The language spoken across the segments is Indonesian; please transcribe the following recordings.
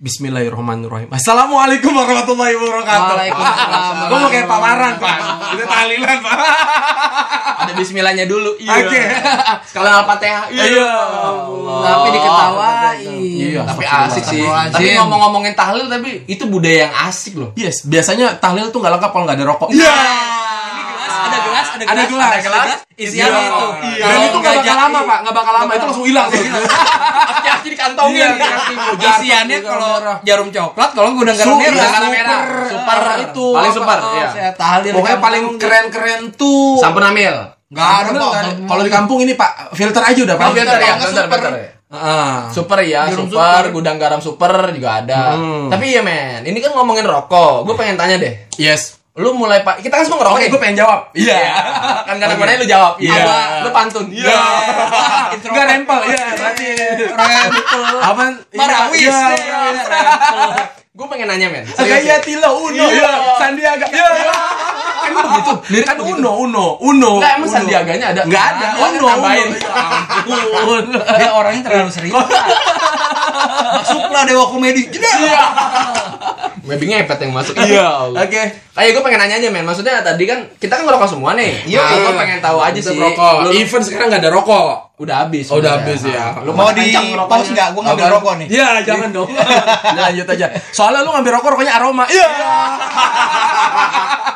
Bismillahirrahmanirrahim. Assalamualaikum warahmatullahi wabarakatuh. Waalaikumsalam. Gue mau kayak pawaran, Pak. Itu tahlilan, Pak. Ada bismillahnya dulu. Oke. Sekalian Al-Fatihah. Iya. Tapi diketawain. Iya, Tapi asik sih. Tapi ngomong-ngomongin tahlil tapi itu budaya yang asik loh. Yes, biasanya tahlil tuh nggak lengkap kalau nggak ada rokok. Iya. Ada gelas, ada Ada gelas. ada gelas. Isinya Iya. itu. Iya. Dan itu nggak bakal lama, Pak. Nggak bakal lama. Itu langsung hilang. Dikantongin. Iya, aki-aki. Isiannya kalau jarum coklat, kalau gudang garam Super, merah. super. merah. Super Itu. Paling super. Oh, Iya. Saya tahlil Pokoknya paling keren-keren tuh. Sampun amil. Nggak ada, Pak. ada. Kalau di kampung ini, Pak, filter aja udah, Pak. Oh, filter ya, Filter, ya. Ah. Super ya, super, super. gudang garam super juga ada. Hmm. Tapi ya men, ini kan ngomongin rokok. Gue pengen tanya deh. Yes. Lu mulai pak, kita kan semua ngerokok. Oke, nih. gue pengen jawab. Iya. kan kadang kadang lu jawab. Iya. Apa? Lu pantun. Iya. Enggak rempel. Iya, berarti. Rempel. Apa? Marawis. Iya, iya. Gue pengen nanya men. Gaya Tilo Uno. Iya. Sandiaga. Iya. Kan begitu. Lirik Kan. Uno, Uno, Uno. Enggak emang. Sandiaganya ada? Enggak ada. Uno. Uno. Ya ampun. Dia orangnya terlalu serius. Masuklah dewa komedi. Jeda. Iya. Maybe ngepet yang masuk. Iya. Oke. Kayak gue pengen nanya aja men. Maksudnya tadi kan kita kan ngerokok semua nih. Iya. Nah, gue pengen tahu aja Kita sih. rokok. Lu Even sekarang nggak ada rokok. udah habis. Oh, udah habis ya. Lu Mau di pause nggak? Gue ngambil rokok nih. Iya, jangan dong. Lanjut aja. Soalnya lu ngambil rokok rokoknya aroma. Iya.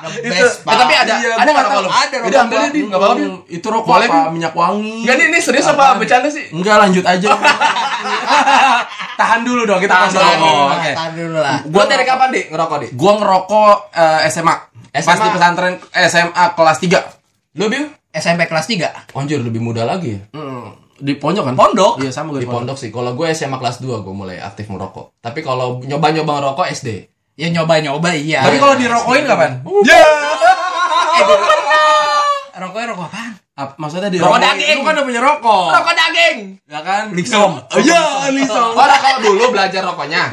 Eh, tapi ada Iya, ada nggak nggak tahu. Ada rokok Udah ambil di. Enggak apa-apa. Di. Itu rokok Boleh, apa? Minyak wangi. Enggak nih, ini serius apa bercanda sih? Enggak, lanjut aja. Tahan dulu dong, kita Tahan kasih dulu. Oke. Tahan dulu lah. Gua dari kapan, Dik, ngerokok, Dik? Gua ngerokok eh, SMA. Pas SMA. di pesantren SMA kelas 3. Lu, Biu? SMP kelas 3. Anjir, lebih muda lagi ya? Di pondok kan? Pondok? Iya, sama gue Di pondok sih. Kalau gue SMA kelas 2 gue mulai aktif merokok. Tapi kalau nyoba-nyoba ngerokok SD. Ya nyoba-nyoba iya. Tapi kalau dirokokin kapan? rokoknya rokok apaan? Ap- maksudnya di Rokok daging. Lu kan udah punya rokok. Rokok daging! Ya kan? Lisom. Oh, Iya, lisom. Oh, kalau dulu belajar rokoknya.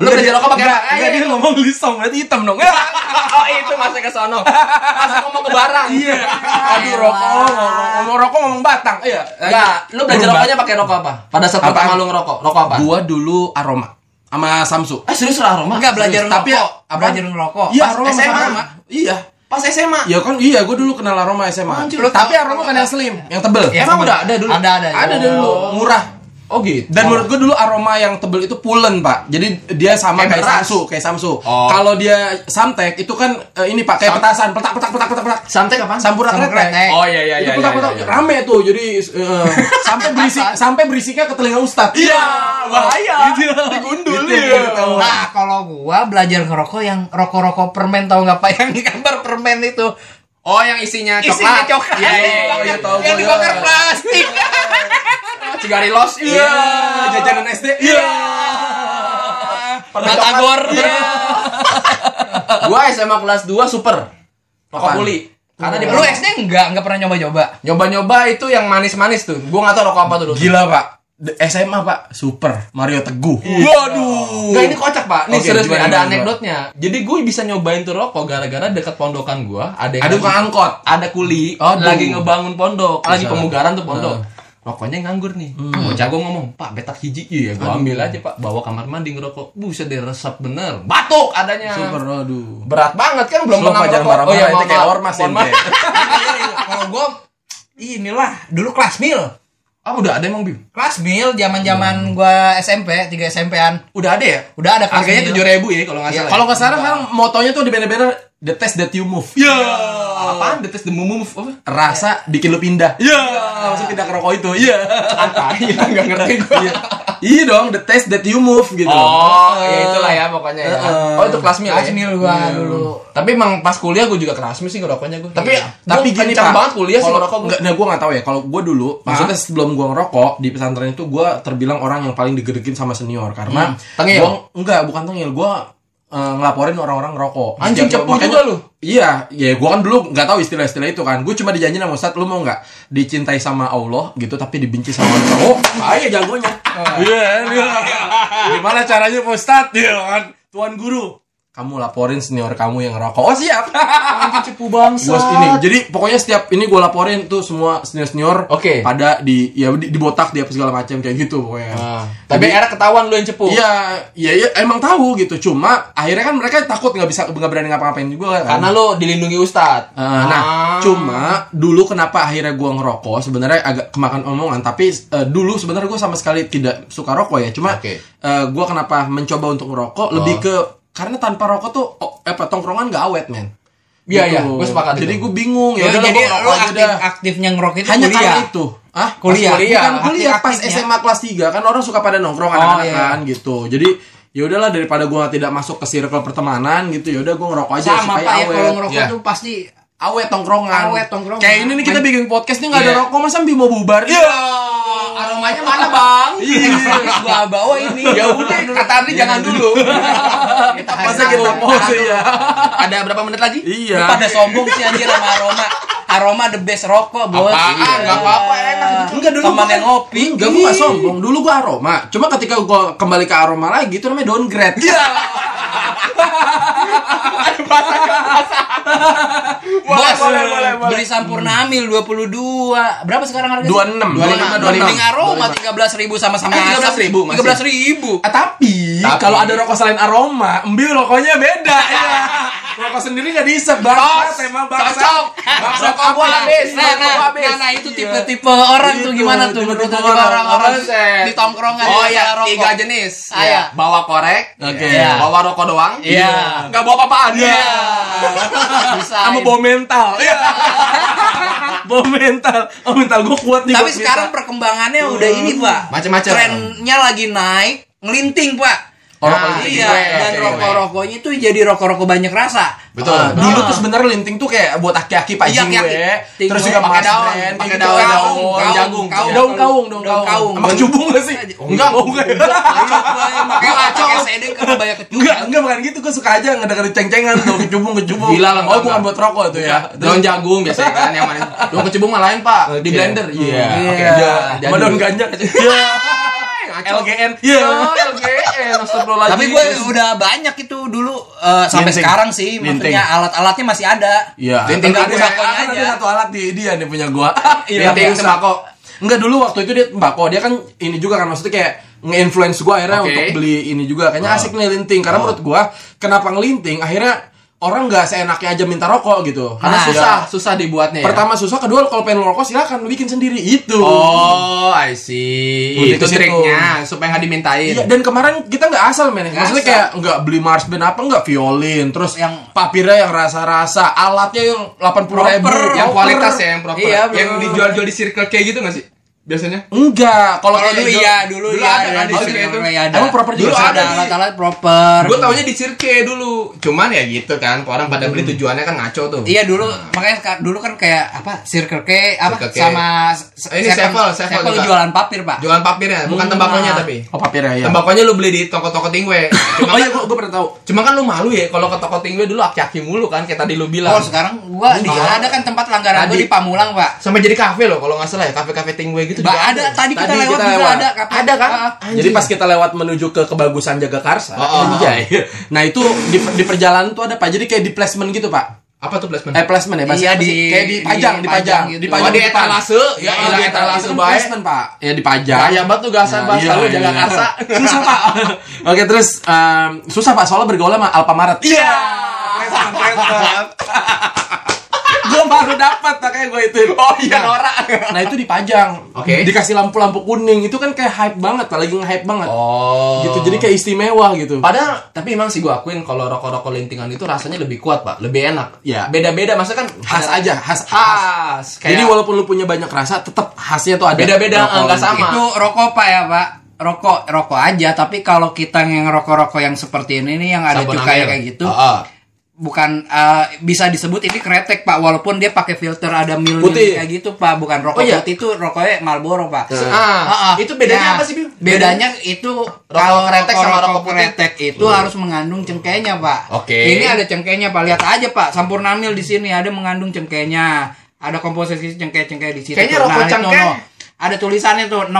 Lu belajar rokok pakai apa? Enggak, dia ngomong lisom, berarti hitam dong. Oh, itu masih ke sono. Masih ngomong ke barang. Iya. Aduh, rokok, ngomong, rokok ngomong batang. Iya. Enggak, lu belajar rokoknya pakai rokok apa? Pada saat pertama lu ngerokok, rokok apa? Gua dulu aroma sama Samsu. Eh, serius lah aroma? Enggak belajar Serius, tapi ngerokok. apa? Belajar ngerokok. Iya, sama SMA. aroma. Iya. Pas SMA. Ya kan iya, gue dulu kenal aroma SMA. Anjir, tapi aroma kan yang slim, yang tebel. Ya, Emang udah ada dulu? Ada ada. Ada dulu, murah. Oh gitu. Dan menurut gue dulu aroma yang tebel itu pulen pak. Jadi dia sama Kayak kayak. Samsu, kayak Samsu. Oh. Kalau dia Samtek itu kan eh, ini pak kayak Sam- petasan, petak petak petak petak petak. Santai kapan? Sampurna Sampur kretek. kretek. Oh iya iya itu iya. petak petak iya, iya. rame tuh. Jadi eh, sampai berisik sampai berisiknya ke telinga Ustad. Iya, bahaya. Gitu. Digundul Gitu, iya. gitu. Nah, kalau gua belajar ngerokok yang rokok-rokok permen tau nggak pak yang gambar permen itu. Oh yang isinya coklat. Isinya coklat. Iya iya iya, iya tahu Yang gua. dibakar plastik. Cigarilos. Iya, jajanan SD. Iya. Batagor. Iya. gua SMA kelas 2 super. Rokok kuli. Karena di Lu SD enggak enggak pernah nyoba-nyoba. nyoba-nyoba itu yang manis-manis tuh. Gua nggak tahu rokok apa tuh dulu. Gila pak. SMA pak, super Mario Teguh. Waduh. Enggak ini kocak, Pak. Nih Oke, serius nih ada anekdotnya. Jadi gue bisa nyobain tuh rokok gara-gara dekat pondokan gua ada yang Ada lagi- angkot. ada kuli Aduh. lagi ngebangun pondok, lagi pemugaran tuh pondok. Nah. Rokoknya nganggur nih. Hmm. Jago ngomong, "Pak, betak hiji." Iya, gua ambil aja, Pak. Bawa kamar mandi ngerokok. Buset deh resep bener. Batuk adanya. Super, aduh. Berat banget kan belum Slow, pernah Pak, jangan ngerokok. marah-marah, itu mohon kayak ormas maaf. Kalau gua inilah dulu kelas mil. Ah, udah ada emang, Bim? Kelas mil zaman-zaman gua SMP, 3 SMP-an. Udah ada ya? Udah ada kelas Harganya tujuh ribu ya kalau nggak salah. Kalau nggak salah sekarang motonya tuh di banner-banner the test that you move. Iya. apaan? The test the move move apa? Rasa bikin lu pindah. Iya. Langsung pindah ke rokok itu. Iya. Apa? Iya, nggak ngerti gua. Iya. Iya dong, the test that you move gitu. Oh, ya itulah ya pokoknya ya. Heeh. Oh, itu kelas mil Kelas ya? mil gua dulu. Tapi emang pas kuliah gue juga kelas mil sih ngerokoknya gue. Tapi Tapi gua gini pak, banget kuliah sih ngerokok gue. Nggak, nah gue nggak tahu ya. Kalau gue dulu, maksudnya sebelum gue ngerokok di pesantren itu gue terbilang orang yang paling digedekin sama senior karena Hmm. Tengil? gua- enggak, bukan tengil. Gue ngelaporin orang-orang ngerokok. Anjing, cepu juga lu. Iya, ya gue kan dulu nggak tahu istilah-istilah itu kan. Gue cuma dijanjiin sama Ustadz, lu mau nggak dicintai sama Allah gitu, tapi dibenci sama manusia. Oh, bahaya jagonya. Iya, iya. Gimana caranya Pak Ustadz? Iya kan, Tuan Guru. Kamu laporin senior kamu yang ngerokok. Oh siap. Cepu bangsa. Gua ini. Jadi pokoknya setiap ini gue laporin tuh semua senior senior. Oke. Pada di ya di, dibotak dia apa segala macam kayak gitu pokoknya. Ah, tapi era ketahuan lu yang cepu. Iya, iya, iya, emang tahu gitu. Cuma akhirnya kan mereka takut nggak bisa nggak berani ngapa-ngapain juga kan. Karena lu dilindungi ustad. Eh, nah, Ah. cuma dulu kenapa akhirnya gua ngerokok sebenarnya agak kemakan omongan, tapi eh, dulu sebenarnya gua sama sekali tidak suka rokok ya. Cuma Oke. eh, gua kenapa mencoba untuk ngerokok lebih ke karena tanpa rokok tuh oh, eh, apa tongkrongan gak awet, men. Iya, Gitu. iya, gua sepakat Jadi gue bingung Ya, ya, udah jadi lu ngerokok aja aktif, aktifnya ngerokok itu Hanya kuliah. karena itu. Ah, Kuliah. Pas kuliah. Bukan Aktif- kuliah pas aktifnya. SMA kelas 3 kan orang suka pada nongkrong Oh, anak-anak iya. kan gitu. Jadi ya udahlah daripada gua tidak masuk ke circle pertemanan gitu ya udah gua ngerokok aja Sama supaya Pak ya awet. kalau ngerokok Iya. tuh pasti awet tongkrongan. Awet tongkrongan. Kayak ini nih kita bikin podcast nih nggak ada Iya. rokok masa Bimo bubar. Iya. Aromanya mana, Bang? Harus gua bawa ini. ya udah, kata Andri jangan dulu. kita Masa kita pause ya. Ada berapa menit lagi? Iya. Pada sombong sih anjir sama aroma. Aroma the best rokok, Bos. Apaan? Iya. Nggak apa-apa, enak. Enggak dulu Teman yang ngopi. Enggak gua sombong. Dulu gua aroma. Cuma ketika gua kembali ke aroma lagi itu namanya downgrade. Iya. Bos, boleh, boleh, boleh. beli Sampurna Amil 22. Berapa sekarang harganya? 26, 25, 25. Mending aroma 13.000 sama-sama. Eh, 13.000 masih. 13.000. Ah, tapi, Tapi- kalau ada rokok selain aroma, embil rokoknya beda ya. Rokok sendiri nggak diisep bangsat emang bangsat. Cocok. Gua apa? habis. Nah, nah, nah, nah, itu Iya. tipe-tipe orang tuh Gitu, gimana tuh tipe-tipe menurut orang. orang-orang di tongkrongan Oh yang iya, rokok. tiga jenis. Ah, iya. Bawa korek. Oke. Iya. Bawa rokok doang. Iya. Nggak bawa apa-apaan. Iya. Bisa. Sama bawa mental. Iya. bawa mental. Oh, mental gue kuat nih. Tapi sekarang perkembangannya udah ini, Pak. Macem-macem. Trennya lagi naik, ngelinting, Pak. Oh, Nah, iya, dan rokok-rokoknya tuh jadi rokok-rokok banyak rasa. Betul. Ah, dulu tuh sebenarnya linting tuh kayak buat aki-aki Pak Iya, Jing aki-aki. gue. Ting Terus juga Pakai daun, pakai daun, daun, jagung. Daun kaung, daun kaung. Sama kecubung gak sih? Enggak. Oh, enggak. Pakai laco sedeng karena banyak kecubung. Enggak, enggak bukan gitu. Gue suka aja ngedengerin ceng-cengan tuh kecubung, kecubung. Gila lah, Oh, bukan buat rokok tuh ya. Daun jagung biasanya kan yang mana? Daun kecubung malah lain, Pak. Di blender. Iya. Iya. Oke. Iya. Daun ganja. Iya. LGN. Iya. Oh, LGN, astagfirullahaladzim. Tapi gue udah banyak itu dulu eh, sampai Linting. sekarang sih. Linting. Maksudnya alat-alatnya masih ada. Iya. Linting Ada- ada- sakonya ada aja. satu alat di dia nih punya gua. Linting Yang biasa. sembako. Enggak dulu waktu itu dia tembakau dia kan ini juga kan maksudnya kayak nge-influence gua akhirnya Oke. untuk beli ini juga kayaknya Oh. asik nih linting karena Oh. menurut gua kenapa ngelinting akhirnya orang nggak seenaknya aja minta rokok gitu Karena Nah, susah, susah dibuatnya ya. pertama susah kedua kalau pengen rokok silakan bikin sendiri itu Oh, I see. Lebih Itu triknya supaya nggak dimintain. Iya, dan kemarin kita nggak asal men maksudnya asal. kayak nggak beli Mars band apa nggak violin terus yang papirnya yang rasa-rasa alatnya yang 80 ribu Proper. yang kualitas ya yang proper. Iya, yang dijual-jual di circle kayak gitu nggak sih? Biasanya? enggak kalau dulu iya, dulu, dulu iya, ada ada, kan di di situ sini itu? ada. Emang proper dulu juga ada ada alat-alat proper. Gue taunya di circle dulu. Cuman ya gitu kan, orang pada beli tujuannya kan ngaco tuh. Iya dulu makanya ka- dulu kan kayak apa Circle K apa Circle K. sama s- Ini Sevel, Sevel jualan papir pak. Jualan papirnya, bukan Hmm, tembakonya nah. tapi. oh papirnya ya Tembakonya lu beli di toko-toko tingwe. oh Cuma iya kan, gua, gua pernah tahu cuma kan lu malu ya kalau ke toko tingwe dulu aki-aki mulu kan kayak tadi lu bilang. Oh sekarang gua di Iya. ada kan tempat langgaran gua di Pamulang pak. Sampai jadi kafe loh kalau nggak salah ya, kafe-kafe tingwe gitu. Ba, juga ada tadi kita Tadi lewat kita juga lewat. ada kafe. Ada kan? Ah, Anjing. Jadi pas kita lewat menuju ke kebagusan Jagakarsa, Oh, oh, anjay. Nah itu di, di perjalanan tuh ada pak. Jadi kayak di placement gitu pak. Apa tuh placement? Eh placement ya, bahasa Iya, di- kayak dipajang, di dipajang, pajang gitu. dipajang Oh, di etalase? Ya, Iya, elah, di etalase itu kan baik. placement pak. Ya dipajang. Gaya banget tuh gasan bahasa iya, lu iya. Jagakarsa. Susah pak. Oke terus em, susah pak soalnya bergaul sama Alfamaret. Iya. Gue baru dapat makanya gue itu. Oh iya, norak. Nah itu dipajang. Oke. Dikasih lampu-lampu kuning itu kan kayak hype banget, pak. lagi nge-hype banget. Oh. Gitu jadi kayak istimewa gitu. Padahal, tapi emang sih gue akuin kalau rokok-rokok lintingan itu rasanya lebih kuat pak, lebih enak. Iya. Beda-beda, maksudnya kan khas ada- aja, khas. Khas. Jadi Kayak walaupun lu punya banyak rasa, tetap khasnya tuh ada. Beda-beda, enggak sama. Itu rokok pak ya pak. Rokok rokok aja tapi kalau kita yang rokok-rokok yang seperti ini nih yang ada cukai kayak gitu Oh, oh. Bukan eh, bisa disebut ini kretek pak walaupun dia pakai filter ada mil Putih. kayak gitu pak bukan rokok Oh, iya? putih itu rokoknya Marlboro pak Ah, Ah, ah. itu bedanya Nah, apa sih, Bim? Bedanya itu kalau kretek sama rokok rokok putih. kretek itu harus mengandung cengkehnya, Pak. Oke. Ini ada cengkehnya, Pak. Lihat aja, Pak. Sampurnamil di sini ada mengandung cengkehnya. Ada komposisi cengkeh-cengkeh di situ. Kayaknya rokok Nah, cengkeh no. Ada tulisannya tuh 16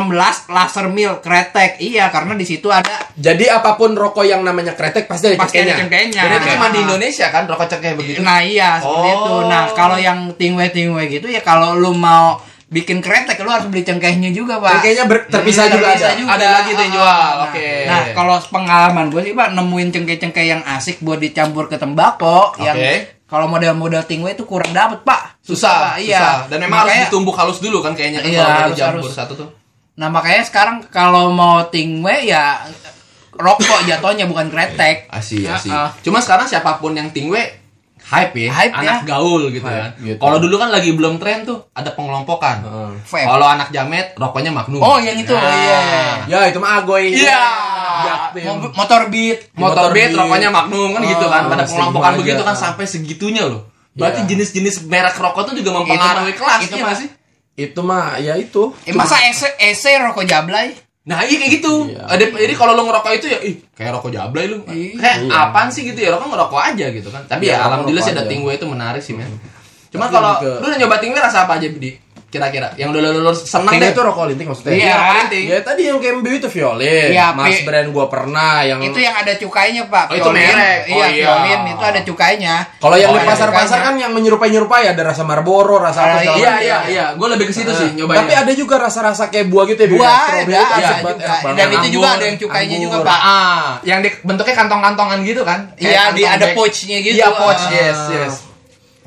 laser mil kretek. Iya, karena di situ ada Jadi apa pun rokok yang namanya kretek pasti ada pasti ada cengkehnya. cengkehnya. Jadi itu cuma di Indonesia kan rokok cengkeh begitu. Nah iya seperti Oh. itu. Nah kalau yang tingwe tingwe gitu ya kalau lu mau bikin kretek lu harus beli cengkehnya juga pak. Cengkehnya ber- terpisah Hmm, terpisah ada. juga. Ada lagi tuh yang jual. Nah, Oke. Nah kalau pengalaman gue sih pak nemuin cengkeh-cengkeh yang asik buat dicampur ke tembakau yang Oke. Kalau model-model tingwe itu kurang dapet pak. Susah. Iya. susah. Dan memang harus Makanya- ditumbuk halus dulu kan kayaknya kan Iya, kalau harus- harus. satu tuh. Nah makanya sekarang kalau mau tingwe ya rokok jatuhnya bukan kretek. Asih, asih. Ah, ah. Cuma sekarang siapa pun yang tingwe hype ya, Hype anak ya. gaul gitu Hype, kan. gitu. Kalau dulu kan lagi belum tren tuh, ada pengelompokan. Vape. Kalau anak jamet, rokoknya Magnum. Oh yang itu, Nah. iya. Ya itu mah agoy. Iya. Mo- Motor beat. Motor Motor beat, Beat. rokoknya Magnum kan gitu kan. Oh, Pada pengelompokan aja. begitu kan sampai segitunya loh. Berarti Iya. jenis-jenis merek rokok tuh juga mempengaruhi kelas itu iya mah- nggak sih? Itu mah ya itu. Eh, masa ese ese rokok jablay? Nah iya kayak gitu. Iya. Ada jadi kalau lu ngerokok itu ya, ih kayak rokok jablay lu. Iya. Kayak Iya. apaan sih gitu ya? Rokok ngerokok aja gitu kan. Tapi Iya, ya alhamdulillah sih ada tingwe itu menarik sih men. Cuman Tapi kalau lu udah nyoba tingwe rasa apa aja Bidi? Kira-kira yang udah lu, lu seneng deh. itu rokok linting maksudnya. Iya. rokok linting. Ya tadi yang KMB itu Violet. Iya, Mas Pi. brand gua pernah yang Itu yang ada cukainya, Pak. Oh, itu merek. Iya, Oh, iya. Violin itu ada cukainya. Kalau yang Oh, di iya, pasar-pasar kan yang menyerupai-nyerupai ada rasa Marlboro, rasa apa Ah, segala Iya iya iya, gue lebih ke situ sih nyobain. Tapi ada juga rasa-rasa kayak buah gitu ya, Buah ada. Dan itu juga ada yang cukainya juga, Pak. Ah, yang bentuknya kantong-kantongan gitu kan? Iya, ada pouch-nya gitu. Iya, pouch, Ah. yes, yes.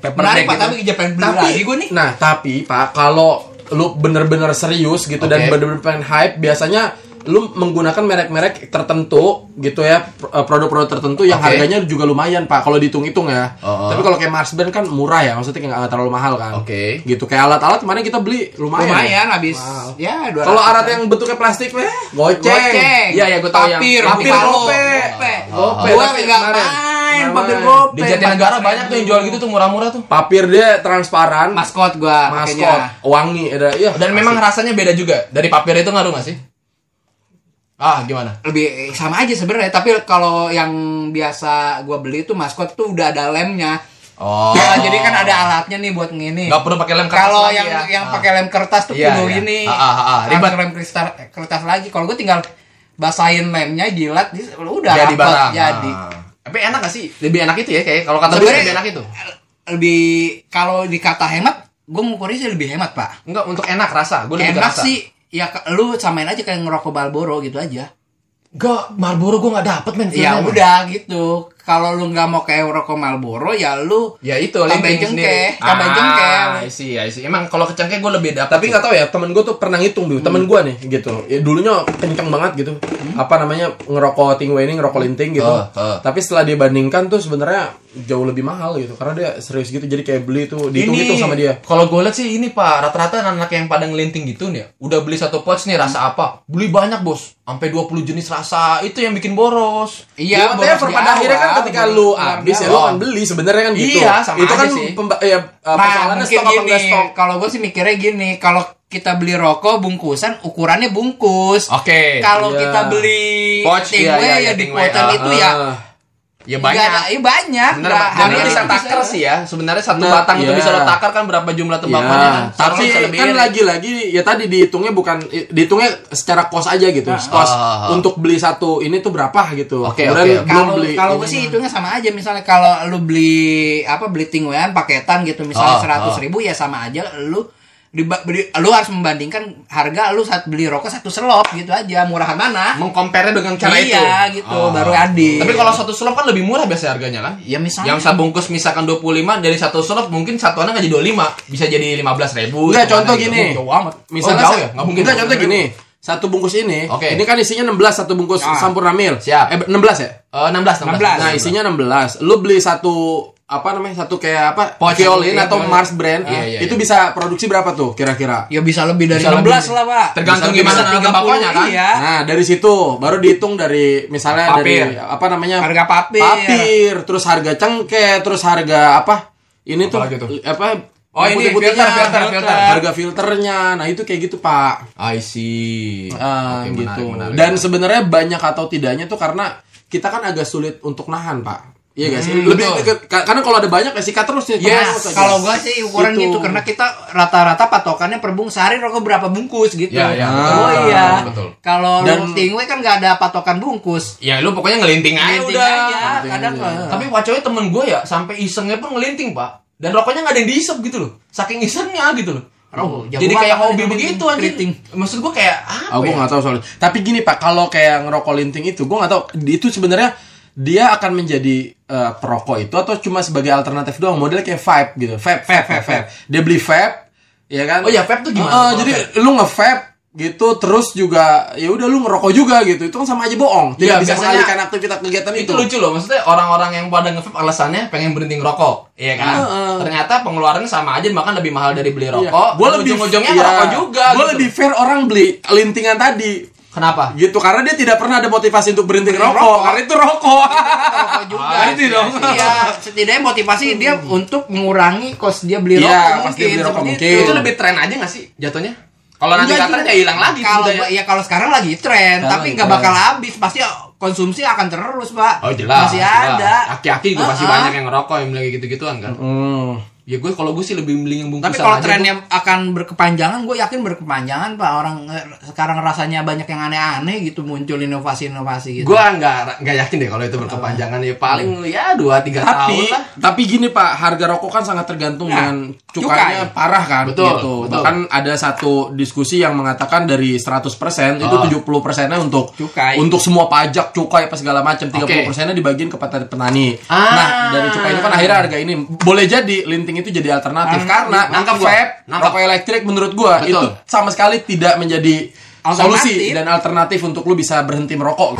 Paper Menarik, bag Pak, gitu. tapi jangan beli tapi lagi gue nih. nah tapi pak kalau lu bener-bener serius gitu dan Oke. bener-bener pengen hype biasanya lu menggunakan merek-merek tertentu gitu ya eh, produk-produk tertentu yang Oke. harganya juga lumayan pak kalau dihitung-hitung ya Oh, oh. tapi kalau kayak Mars Band kan murah ya maksudnya kayak nggak terlalu mahal kan Oke. gitu kayak alat-alat kemarin kita beli lumayan, Lumayan habis. Wow. Ya, 200. kalau alat yang bentuknya plastik weh goceng, goceng. Iya, iya, gua tahu yang- papir, gope. gope. Gope, tapi enggak kemarin. Main papir main. gope. Di Jatinegara banyak tuh yang jual gitu tuh murah-murah tuh. papir dia transparan Maskot gua maskot makanya. wangi ada ya Dan memang rasanya beda juga. Dari papir itu ngaruh gak sih? Ah, gimana? lebih sama aja sebenarnya tapi kalau yang biasa gua beli tuh maskot tuh udah ada lemnya Oh. Ya, jadi kan ada alatnya nih buat ngini Gak perlu pakai lem kertas kalau yang ya. yang Ah. pakai lem kertas tuh Iya, kudu iya. ini Ah, ah, ah, ah. harus Ribet. lem kertas kertas lagi kalau gue tinggal basahin lemnya jilat udah jadi rapet, barang. jadi Ah. Tapi enak gak sih? Lebih enak itu ya kayak kalau kata gue lebih enak itu. lebih kalau dikata hemat gue ngukurnya sih lebih hemat pak Enggak untuk enak rasa. Gue lebih enak rasa. sih ya ke- lu samain aja kayak ngerokok Balboro gitu aja Enggak, Marlboro gue gak dapet men. ya udah gitu kalau lu nggak mau kayak rokok Marlboro ya lu Ya itu Tambahin linting cengkeh, sendiri. tambahin cengkeh. Ah, see, I see. Emang kalau ke cengkeh gue lebih dapet. tapi nggak tahu ya temen gue tuh pernah ngitung dulu temen gue nih gitu ya, dulunya kenceng banget gitu apa namanya ngerokok tingwe ini ngerokok linting gitu Oh, oh. tapi setelah dibandingkan tuh sebenarnya jauh lebih mahal gitu karena dia serius gitu jadi kayak beli tuh dihitung-hitung sama dia Kalau gue lihat sih ini pak, rata-rata anak-anak yang pada ngelinting gitu nih, udah beli satu pouch nih rasa apa? Beli banyak bos, sampai 20 jenis rasa. Itu yang bikin boros. iya Ya, boros pada akhirnya kan ketika lu habis ya lu kan beli sebenarnya kan gitu Iya, sama itu aja kan sih. pemba- ya, uh, Nah, mungkin stok gini, kalau gue sih mikirnya gini, kalau kita beli rokok bungkusan ukurannya bungkus. Oke. Kalau Iya. kita beli Pouch, iya, ya iya, di ah, itu ya Ah. Ya banyak. ada, ya banyak. Bener, Pak. Dan harganya bisa bisa- takar sih ya. Sebenarnya satu Nah, batang itu iya. bisa lo takar kan berapa jumlah Ya, tembakunya kan. tapi kan lagi-lagi ya tadi dihitungnya bukan dihitungnya secara kos aja gitu. Kos Ah. untuk beli satu ini tuh berapa gitu. Oke, Kemudian oke. belum Kalau beli kalau gue sih hitungnya sama aja misalnya kalau lu beli apa beli tingwean paketan gitu misalnya seratus ah. ribu ya sama aja lu di, beli, lu harus membandingkan harga lu saat beli rokok satu selop gitu aja murahan mana mengcompare dengan cara itu. iya gitu Oh. baru adil Tapi kalau satu selop kan lebih murah biasa harganya kan? ya misalnya Yang sabungkus misalkan 25 dari satu selop mungkin satuannya nggak jadi 25, bisa jadi 15 ribu. Enggak, contoh gini. jauh amat Misalnya Oh, jauh ya? Nggak mungkin. Enggak, contoh gini. Satu bungkus ini, Oke. ini kan isinya 16 satu bungkus Ah. Sampurna Mil. Siap. Eh 16 ya? 16, 16. 16. Nah, isinya 16. Lu beli satu apa namanya? Satu kayak apa? Pouch. Violin Iya, atau iya. Mars brand. Iya, iya, itu iya. bisa produksi berapa tuh kira-kira? ya bisa lebih dari Bisa 16 lebih. lah pak Tergantung Bisa gimana harga bakonya, kan? iya Nah, dari situ baru dihitung dari misalnya Papir. dari apa namanya? Harga papir. Papir, terus harga cengkeh, terus harga apa? Ini tuh tuh? apa? Oh, ini filter, filter, filter. Harga filternya. Nah, itu kayak gitu, Pak. I see. Ah, Oke, gitu. menarik, menarik. Dan sebenarnya banyak atau tidaknya tuh karena kita kan agak sulit untuk nahan, Pak. Iya gak sih? Hmm, Lebih betul. ke- ka- karena kalau ada banyak ya sikat terus nih. Ya, terus aja. kalau gua sih ukuran Gitu. gitu karena kita rata-rata patokannya per bung sehari rokok berapa bungkus gitu. Ya, ya, betul, oh betul, iya. betul. Kalau Dan- tingwe kan nggak ada patokan bungkus. Ya lu pokoknya ngelinting aja Ngelinting udah. aja, Ngelinting kadang aja. Tapi wacoy temen gue ya sampai isengnya pun ngelinting pak. Dan rokoknya nggak ada yang diisep gitu loh. Saking isengnya gitu loh. Oh, jago Jadi kayak hobi begitu anjing. Maksud gue kayak apa Oh, gue ya? nggak tahu soalnya. Tapi gini pak, kalau kayak ngerokok linting itu, gue nggak tahu itu sebenarnya dia akan menjadi eh, perokok itu atau cuma sebagai alternatif doang. Modelnya kayak vape gitu, vape, vape, vape, vape. Dia beli vape, ya kan? Oh iya, vape tuh gimana kalau jadi vape? lu nge-vape gitu, terus juga ya udah lu ngerokok juga gitu. Itu kan sama aja bohong. Tidak Iya, bisa mengalihkan aktivitas kegiatan itu. itu lucu loh maksudnya orang-orang yang pada nge alasannya pengen berhenti ngerokok iya kan Heeh. ternyata pengeluarannya sama aja bahkan lebih mahal dari beli Iya. rokok Gua dan lebih ujung-ujungnya iya. ngerokok juga Gua gitu. lebih fair orang beli lintingan tadi. Kenapa Gitu karena dia tidak pernah ada motivasi untuk berhenti ngerokok. ngerokok. Karena itu rokok. Rokok juga. Ah, Ngerti dong. Iya, setidaknya motivasi dia untuk mengurangi kos dia beli Iya, rokok pas dia beli rokok mungkin. itu. itu lebih tren aja gak sih jatuhnya kalau nanti Enggak katanya ya hilang lagi Kalau ya kalau sekarang lagi tren, Sekarang tapi lagi nggak bakal habis, pasti konsumsi akan terus, Pak. Oh jelas. Masih jelas. ada. Aki-aki juga pasti ah. banyak yang ngerokok yang bilang gitu-gituan kan. Hmm. Ya gue kalau gue sih lebih beli yang bungkusan Tapi kalau trennya Bu. akan berkepanjangan, gue yakin berkepanjangan, Pak. Orang eh, sekarang rasanya banyak yang aneh-aneh gitu muncul inovasi-inovasi gitu. gue nggak nggak yakin deh kalau itu berkepanjangan ya paling ya dua tiga tahun Tapi lah. tapi gini Pak, harga rokok kan sangat tergantung Nah, dengan cukainya cukai. parah kan Betul, gitu. betul. Bahkan ada satu diskusi yang mengatakan dari 100% itu Oh. 70 persennya untuk Cukai. untuk semua pajak, cukai apa segala macam, 30 persennya dibagiin ke petani petani. Ah. Nah, dari cukai itu kan akhirnya harga ini boleh jadi linting itu jadi alternatif karena nangkap vape, Nangkap. elektrik menurut gua Betul. itu sama sekali tidak menjadi Alternatif. solusi dan alternatif untuk lu bisa berhenti merokok.